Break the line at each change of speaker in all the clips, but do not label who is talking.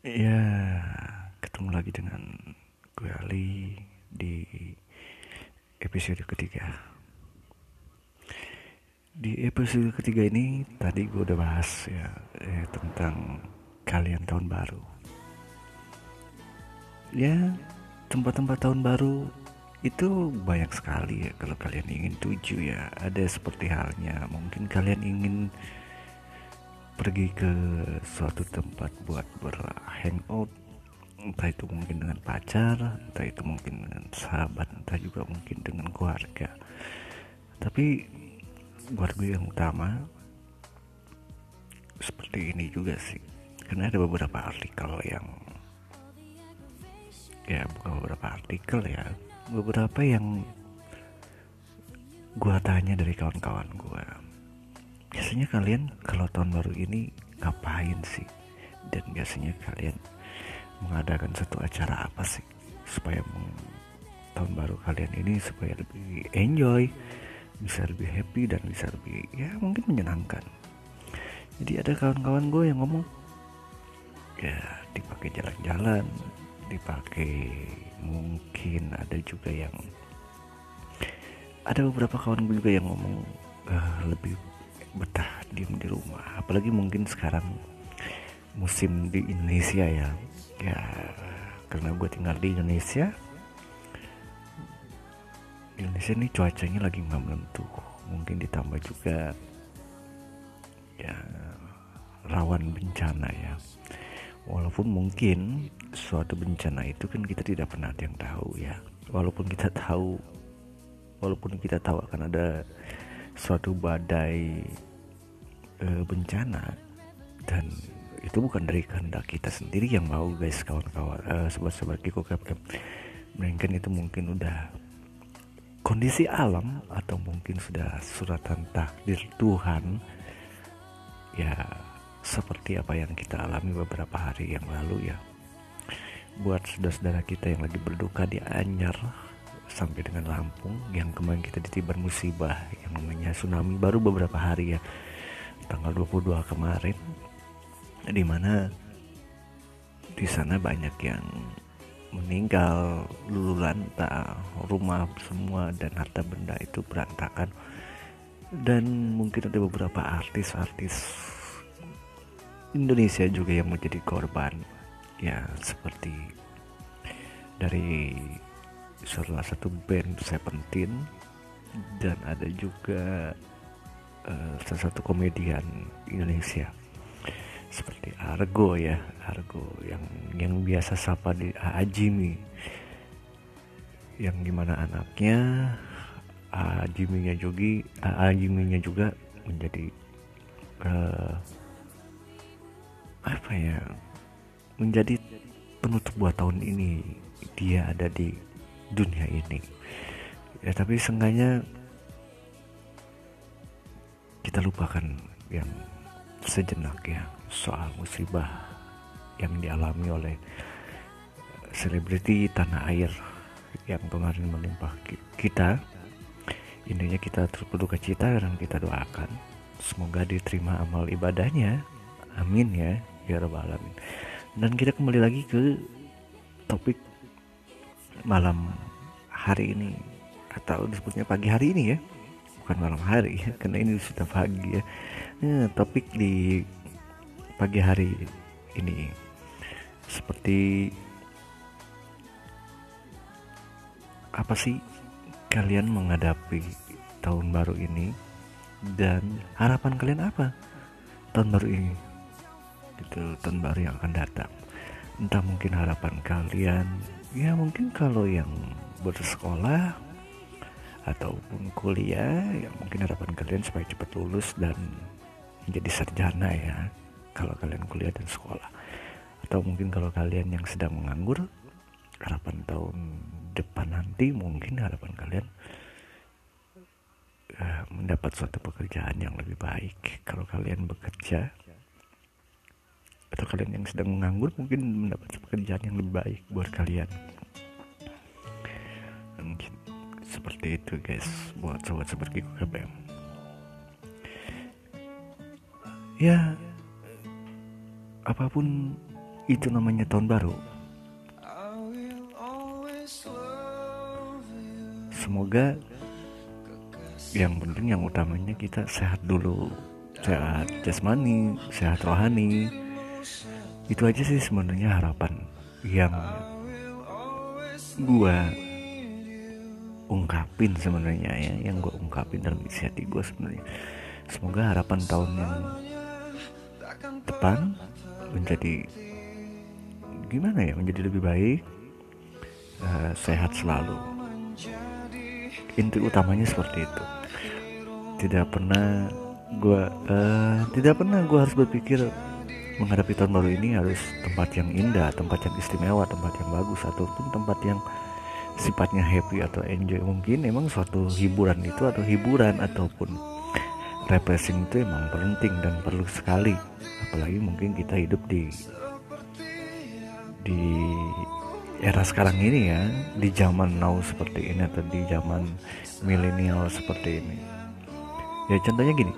Ya, ketemu lagi dengan gue Ali di episode ketiga. Di episode ketiga ini tadi gue udah bahas ya eh, tentang kalian tahun baru. Ya, tempat-tempat tahun baru itu banyak sekali ya kalau kalian ingin tuju ya. Ada seperti halnya mungkin kalian ingin pergi ke suatu tempat buat berhangout. Entah itu mungkin dengan pacar entah itu mungkin dengan sahabat entah juga mungkin dengan keluarga. Tapi buat gue yang utama seperti ini juga sih. Karena ada beberapa artikel yang ya bukan beberapa artikel ya beberapa yang gue tanya dari kawan-kawan gue biasanya kalian kalau tahun baru ini ngapain sih? Dan biasanya kalian mengadakan satu acara apa sih? Supaya tahun baru kalian ini supaya lebih enjoy bisa lebih happy dan bisa lebih ya mungkin menyenangkan. Jadi ada kawan-kawan gue yang ngomong ya dipakai jalan-jalan dipakai mungkin ada juga yang ada beberapa kawan gue juga yang ngomong uh, lebih betah diem di rumah. Apalagi mungkin sekarang musim di Indonesia ya. Ya karena gue tinggal di Indonesia di Indonesia ini cuacanya lagi nggak menentu. Mungkin ditambah juga ya rawan bencana ya. Walaupun mungkin suatu bencana itu kan kita tidak pernah ada yang tahu ya. Walaupun kita tahu walaupun kita tahu akan ada suatu badai e, bencana. Dan itu bukan dari kehendak kita sendiri yang mau guys kawan-kawan e, sobat-sobat Kiko KPM melainkan itu mungkin udah kondisi alam atau mungkin sudah suratan takdir Tuhan. Ya seperti apa yang kita alami beberapa hari yang lalu ya. Buat saudara-saudara kita yang lagi berduka di Anyar sampai dengan Lampung yang kemarin kita ditiban musibah yang namanya tsunami baru beberapa hari ya. Tanggal 22 kemarin di mana di sana banyak yang meninggal lulu lanta rumah semua dan harta benda itu berantakan. Dan mungkin ada beberapa artis-artis Indonesia juga yang menjadi korban ya seperti dari salah satu band Seventeen dan ada juga uh, salah satu komedian Indonesia. Seperti Argo ya Argo yang yang biasa sapa di Ajimi. Yang di mana anaknya Ajiminya Jogi Ajiminya juga menjadi uh, apa ya menjadi penutup buat tahun ini. Dia ada di dunia ini. Ya tapi seenggaknya kita lupakan yang sejenak ya soal musibah yang dialami oleh selebriti tanah air yang kemarin menimpa kita. Intinya kita berduka cita dan kita doakan semoga diterima amal ibadahnya. Amin ya ya rabbal alamin. Dan kita kembali lagi ke topik malam hari ini atau disebutnya pagi hari ini ya. Bukan malam hari ya karena ini sudah pagi ya. Nah, topik di pagi hari ini seperti apa sih kalian menghadapi tahun baru ini dan harapan kalian apa tahun baru ini? Itu tahun baru yang akan datang. Entah mungkin harapan kalian ya mungkin kalau yang bersekolah ataupun kuliah ya mungkin harapan kalian supaya cepat lulus dan menjadi sarjana ya kalau kalian kuliah dan sekolah. Atau mungkin kalau kalian yang sedang menganggur harapan tahun depan nanti mungkin harapan kalian uh, mendapat suatu pekerjaan yang lebih baik. Kalau kalian bekerja atau kalian yang sedang menganggur mungkin mendapat pekerjaan yang lebih baik buat kalian. Mungkin seperti itu guys buat sobat-sobat Kiko KPM ya apa pun itu namanya tahun baru semoga yang penting yang utamanya kita sehat dulu. Sehat jasmani sehat rohani itu aja sih sebenarnya harapan yang gua ungkapin sebenarnya ya yang gue ungkapin dalam isi hati gue sebenarnya. Semoga harapan tahun yang depan menjadi gimana ya menjadi lebih baik uh, sehat selalu. Inti utamanya seperti itu. Tidak pernah gue uh, tidak pernah gue harus berpikir menghadapi tahun baru ini harus tempat yang indah tempat yang istimewa tempat yang bagus ataupun tempat yang sifatnya happy atau enjoy. Mungkin emang suatu hiburan itu atau hiburan ataupun refreshing itu emang penting dan perlu sekali. Apalagi mungkin kita hidup di di era sekarang ini ya di zaman now seperti ini atau di zaman milenial seperti ini. Ya contohnya gini.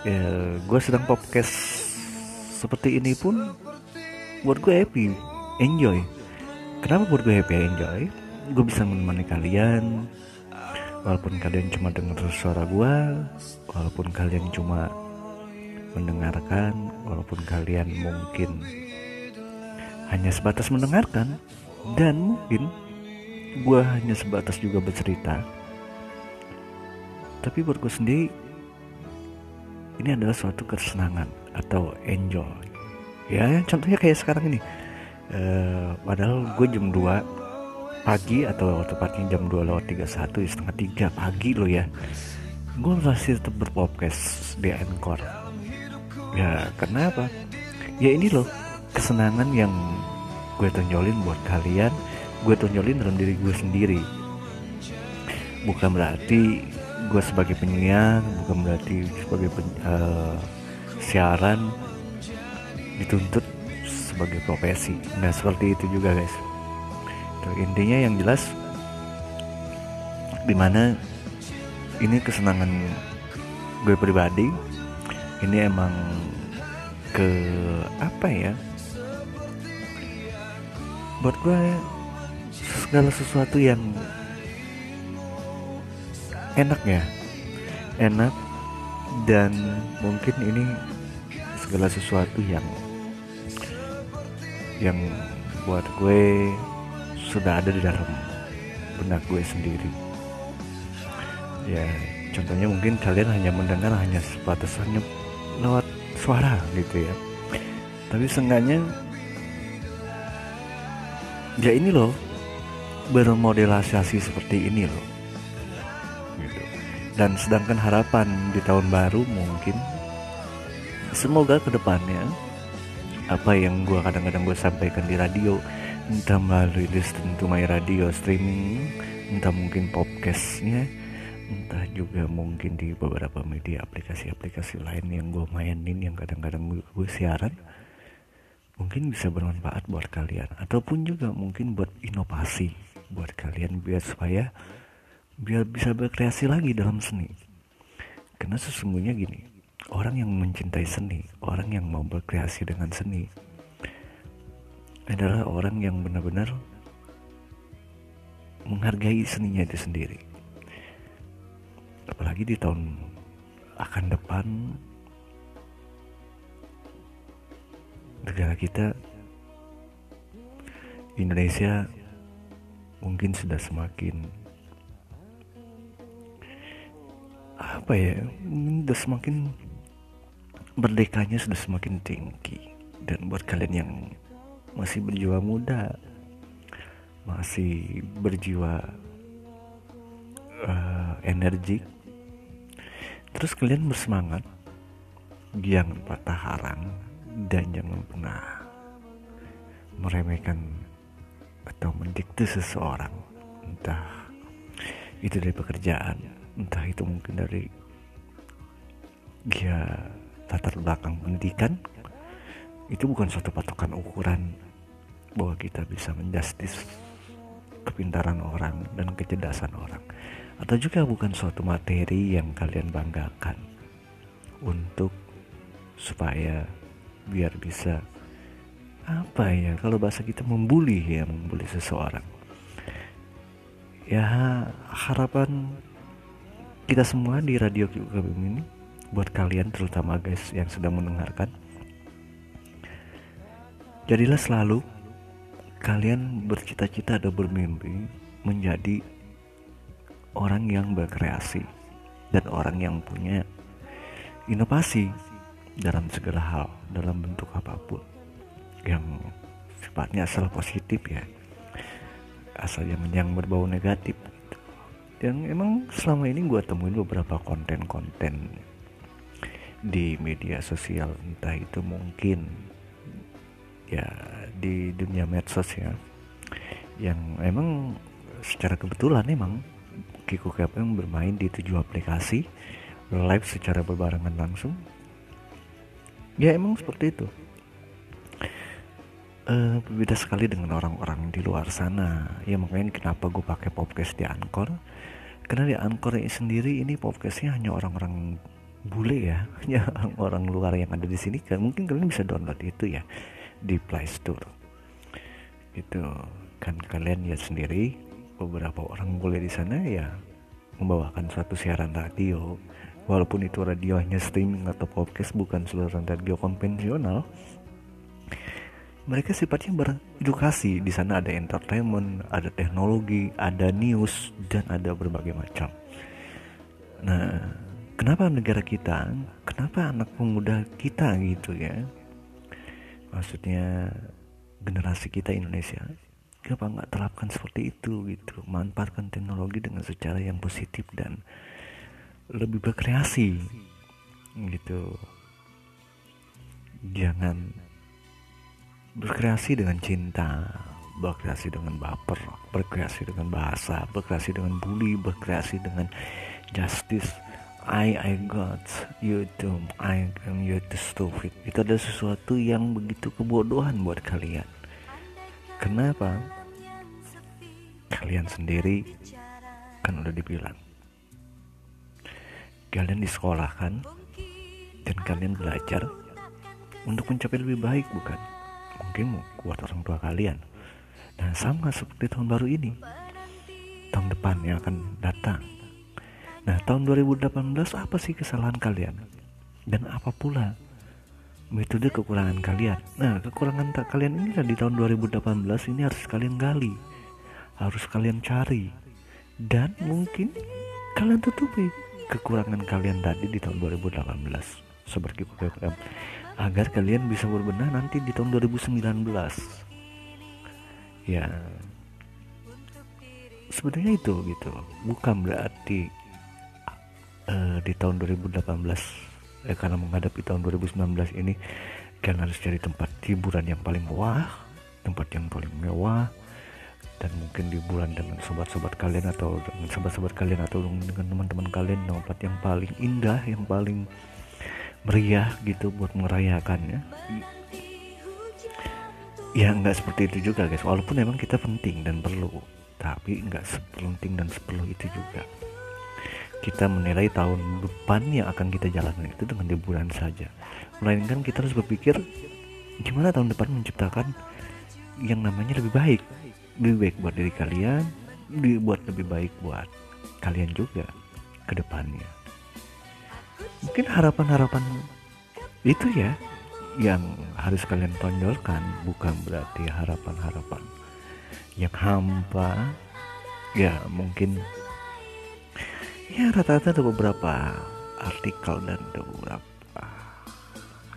Ya, gue sedang podcast seperti ini pun buat gue happy. Enjoy. Kenapa buat gue happy? Enjoy. Gue bisa menemani kalian. Walaupun kalian cuma dengar suara gue walaupun kalian cuma mendengarkan walaupun kalian mungkin hanya sebatas mendengarkan dan mungkin gue hanya sebatas juga bercerita. Tapi buat gue sendiri ini adalah suatu kesenangan atau enjoy. Ya contohnya kayak sekarang ini. Uh, padahal gue jam 2 pagi atau tepatnya jam 2 lewat 31 setengah 3 pagi lo ya. Gue masih tetap berpodcast di Anchor. Ya kenapa ya ini loh kesenangan yang gue tonjolin buat kalian gue tonjolin dalam diri gue sendiri. Bukan berarti gue sebagai penyiar bukan berarti sebagai pen, uh, siaran dituntut sebagai profesi nggak seperti itu juga guys gitu. intinya yang jelas di mana ini kesenangan gue pribadi ini emang ke apa ya buat gue segala sesuatu yang enak ya enak dan mungkin ini segala sesuatu yang yang buat gue sudah ada di dalam benak gue sendiri ya contohnya mungkin kalian hanya mendengar hanya sebatas hanya lewat suara gitu ya tapi seenggaknya ya ini loh bermodelisasi seperti ini loh. Dan sedangkan harapan di tahun baru mungkin semoga ke depannya apa yang gue kadang-kadang gue sampaikan di radio entah melalui listen to my radio streaming entah mungkin podcastnya entah juga mungkin di beberapa media aplikasi-aplikasi lain yang gue mainin yang kadang-kadang gue siaran mungkin bisa bermanfaat buat kalian. Ataupun juga mungkin buat inovasi buat kalian biar supaya biar bisa berkreasi lagi dalam seni karena sesungguhnya gini orang yang mencintai seni orang yang mau berkreasi dengan seni adalah orang yang benar-benar menghargai seninya itu sendiri. Apalagi di tahun akan depan negara kita Indonesia mungkin sudah semakin apa ya? Sudah semakin merdekanya sudah semakin tinggi. Dan buat kalian yang masih berjiwa muda masih berjiwa uh, energik terus kalian bersemangat jangan patah harang dan jangan pernah meremehkan atau mendikte seseorang. Entah itu dari pekerjaan entah itu mungkin dari dia latar belakang pendidikan. Itu bukan suatu patokan ukuran bahwa kita bisa menjustis kepintaran orang dan kecerdasan orang. Atau juga bukan suatu materi yang kalian banggakan untuk supaya biar bisa apa ya kalau bahasa kita membuli ya membuli seseorang. Ya harapan kita semua di radio KBM ini buat kalian terutama guys yang sedang mendengarkan jadilah selalu kalian bercita-cita atau bermimpi menjadi orang yang berkreasi dan orang yang punya inovasi dalam segala hal dalam bentuk apa pun yang sifatnya asal positif ya asal yang yang berbau negatif. Yang emang selama ini gue temuin beberapa konten-konten di media sosial entah itu mungkin ya di dunia medsos ya yang emang secara kebetulan emang Kiko Kepeng bermain di tujuh aplikasi live secara berbarengan langsung. Ya emang seperti itu uh, berbeda sekali dengan orang-orang di luar sana. Ya makanya kenapa gue pakai podcast di Anchor. Karena di Anchor ini sendiri ini podcastnya hanya orang-orang bule ya. Hanya orang-orang luar yang ada di sini. Mungkin kalian bisa download itu ya di Play Store. Itu kan kalian lihat sendiri beberapa orang bule di sana ya membawakan suatu siaran radio. Walaupun itu radio hanya streaming atau podcast bukan siaran radio konvensional mereka sifatnya beredukasi. Di sana ada entertainment, ada teknologi, ada news, dan ada berbagai macam. Nah, kenapa negara kita, kenapa anak pemuda kita gitu ya? Maksudnya generasi kita Indonesia, kenapa nggak terapkan seperti itu gitu? Manfaatkan teknologi dengan secara yang positif dan lebih berkreasi gitu. Jangan berkreasi dengan cinta berkreasi dengan baper berkreasi dengan bahasa berkreasi dengan bully berkreasi dengan justice. I I got you dumb I am you too stupid itu ada sesuatu yang begitu kebodohan buat kalian. Kenapa? Kalian sendiri kan udah dibilang. Kalian disekolahkan dan kalian belajar untuk mencapai lebih baik bukan mungkin buat orang tua kalian. Nah sama seperti tahun baru ini tahun depan yang akan datang. Nah tahun 2018 apa sih kesalahan kalian? Dan apa pula metode kekurangan kalian? Nah kekurangan tak kalian ini di tahun 2018 ini harus kalian gali harus kalian cari. Dan mungkin kalian tutupi kekurangan kalian tadi di tahun 2018 seperti program agar kalian bisa berbenah nanti di tahun 2019 ya. Sebenarnya itu gitu. Bukan berarti uh, di tahun 2018 eh, karena menghadapi tahun 2019 ini kalian harus cari tempat hiburan yang paling wah tempat yang paling mewah dan mungkin di bulan dengan sobat-sobat kalian atau dengan sobat-sobat kalian atau dengan teman-teman kalian tempat yang paling indah yang paling meriah gitu buat merayakannya. Ya nggak seperti itu juga guys. Walaupun memang kita penting dan perlu tapi nggak sepenting dan seperlu itu juga. Kita menilai tahun depan yang akan kita jalankan itu dengan liburan saja. Melainkan kita harus berpikir gimana tahun depan menciptakan yang namanya lebih baik? Lebih baik buat diri kalian dibuat lebih baik buat kalian juga ke depannya mungkin harapan-harapan itu ya yang harus kalian tonjolkan bukan berarti harapan-harapan yang hampa. Ya mungkin ya rata-rata ada beberapa artikel dan ada beberapa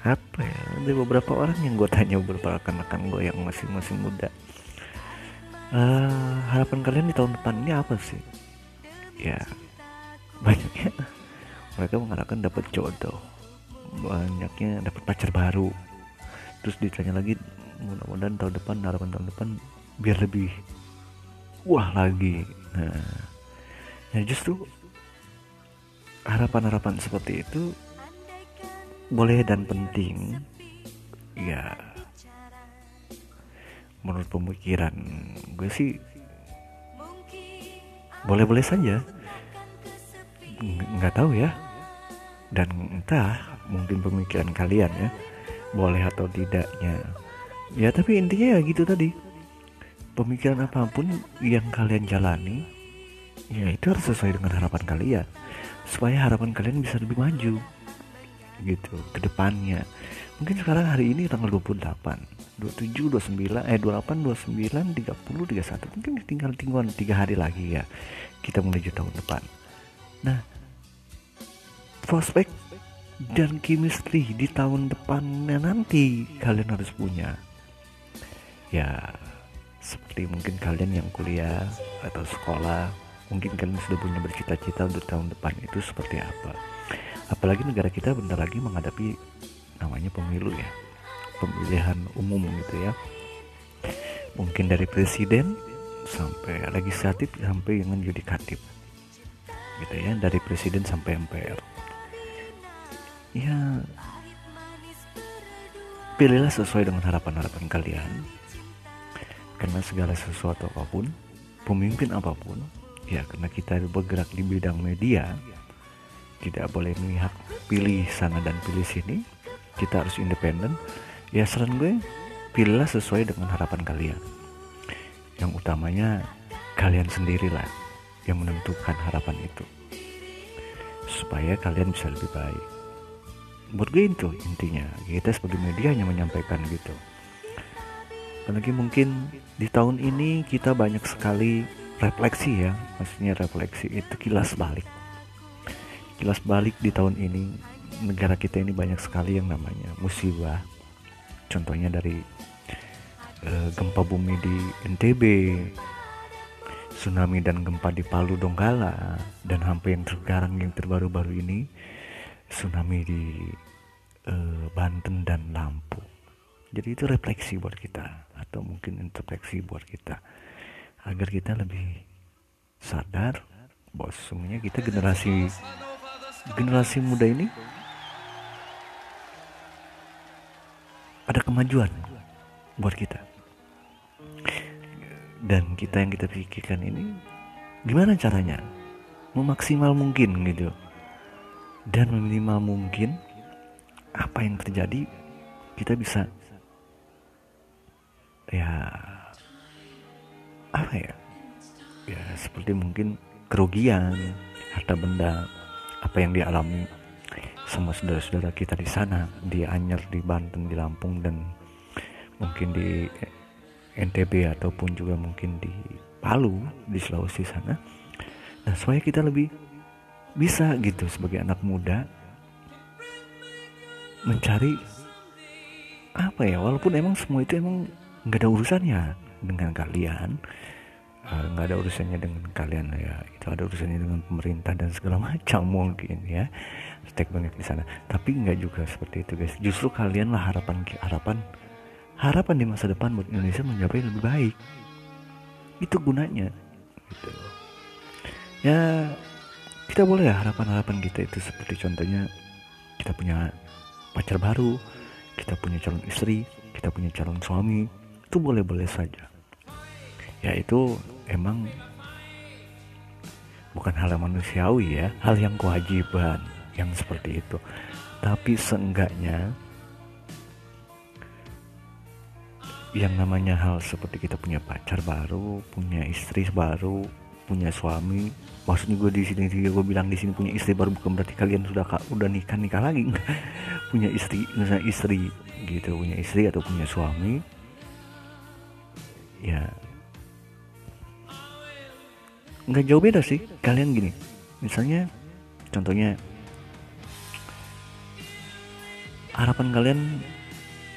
apa ya ada beberapa orang yang gue tanya beberapa rekan-rekan gue yang masih masih muda. Uh, harapan kalian di tahun depan ini apa sih? Ya banyaknya mereka mengharapkan dapat jodoh. Banyaknya dapat pacar baru. Terus ditanya lagi mudah-mudahan tahun depan harapan tahun depan biar lebih wah lagi. Nah ya justru harapan-harapan seperti itu boleh dan penting. Ya menurut pemikiran gue sih boleh-boleh saja nggak tahu ya. Dan entah mungkin pemikiran kalian ya boleh atau tidaknya. Ya tapi intinya ya gitu tadi. Pemikiran apa pun yang kalian jalani ya itu harus sesuai dengan harapan kalian. Supaya harapan kalian bisa lebih maju gitu ke depannya. Mungkin sekarang hari ini tanggal 28 27 29 eh 28 29 30 31 mungkin tinggal tinggal tiga hari lagi ya kita menuju tahun depan nah prospek dan chemistry di tahun depannya nanti kalian harus punya. Ya seperti mungkin kalian yang kuliah atau sekolah mungkin kalian sudah punya bercita-cita untuk tahun depan itu seperti apa. Apalagi negara kita bentar lagi menghadapi namanya pemilu ya pemilihan umum gitu ya. Mungkin dari presiden sampai legislatif sampai yang yudikatif gitu ya dari presiden sampai MPR ya pilihlah sesuai dengan harapan-harapan kalian. Karena segala sesuatu apa pun pemimpin apa pun ya karena kita bergerak di bidang media tidak boleh melihat pilih sana dan pilih sini. Kita harus independen. Ya saran gue pilihlah sesuai dengan harapan kalian. Yang utamanya kalian sendirilah yang menentukan harapan itu. Supaya kalian bisa lebih baik. Buat gue itu intinya. Kita sebagai media hanya menyampaikan gitu. Apalagi mungkin di tahun ini kita banyak sekali refleksi ya. Maksudnya refleksi itu kilas balik. Kilas balik di tahun ini. Negara kita ini banyak sekali yang namanya musibah. Contohnya dari uh, gempa bumi di NTB tsunami dan gempa di Palu Donggala dan sampai yang tergarang yang terbaru-baru ini tsunami di uh, Banten dan Lampung. Jadi itu refleksi buat kita atau mungkin introspeksi buat kita agar kita lebih sadar bahwa sesungguhnya kita generasi generasi muda ini ada kemajuan buat kita dan kita yang kita pikirkan ini gimana caranya? Memaksimal mungkin gitu. Dan meminimal mungkin apa yang terjadi kita bisa ya apa ya? Ya seperti mungkin kerugian harta benda apa yang dialami sama saudara-saudara kita di sana. Di Anyer di Banten di Lampung dan mungkin di NTB ataupun juga mungkin di Palu di Sulawesi sana. Nah supaya kita lebih bisa gitu sebagai anak muda mencari apa ya walaupun emang semua itu emang nggak ada urusannya dengan kalian Eh, nggak uh, ada urusannya dengan kalian ya itu ada urusannya dengan pemerintah dan segala macam mungkin ya stek banyak di sana. Tapi nggak juga seperti itu guys. Justru kalian lah harapan harapan harapan di masa depan buat Indonesia mencapai lebih baik. Itu gunanya. Gitu. Ya kita boleh ya harapan-harapan kita itu seperti contohnya kita punya pacar baru kita punya calon istri kita punya calon suami itu boleh-boleh saja. Ya itu emang bukan hal yang manusiawi ya hal yang kewajiban yang seperti itu. Tapi seenggaknya yang namanya hal seperti kita punya pacar baru punya istri baru punya suami. Maksudnya gue di sini gue bilang di sini punya istri baru bukan berarti kalian sudah udah nikah nikah lagi. Punya istri misalnya istri gitu punya istri atau punya suami. Ya. Nggak jauh beda sih. Kalian gini misalnya contohnya harapan kalian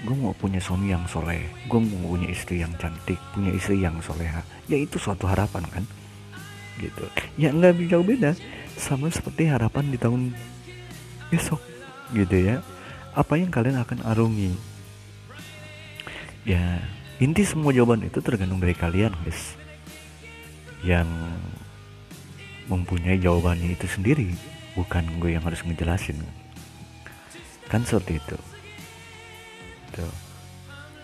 gue mau punya suami yang soleh. Gue mau punya istri yang cantik punya istri yang soleha. Ya itu suatu harapan kan? Gitu. Ya nggak jauh beda. Sama seperti harapan di tahun besok gitu ya. Apa yang kalian akan arungi? Ya inti semua jawaban itu tergantung dari kalian guys. Yang mempunyai jawabannya itu sendiri. Bukan gue yang harus ngejelasin. Kan seperti itu gitu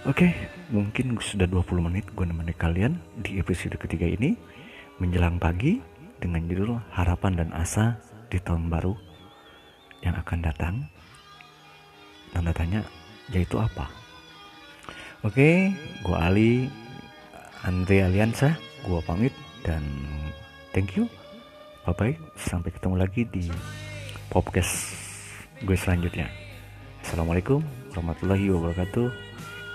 oke mungkin sudah 20 menit gue nemenin kalian di episode ketiga ini menjelang pagi dengan judul harapan dan asa di tahun baru yang akan datang. Tanda tanya yaitu apa? Oke gue Ali Andre Aliansa gue pamit dan thank you. Bye bye sampai ketemu lagi di podcast gue selanjutnya. Assalamualaikum warahmatullahi wabarakatuh.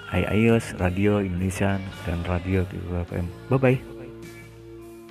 Hai Ayos, Radio Indonesia dan Radio KPM. Bye-bye.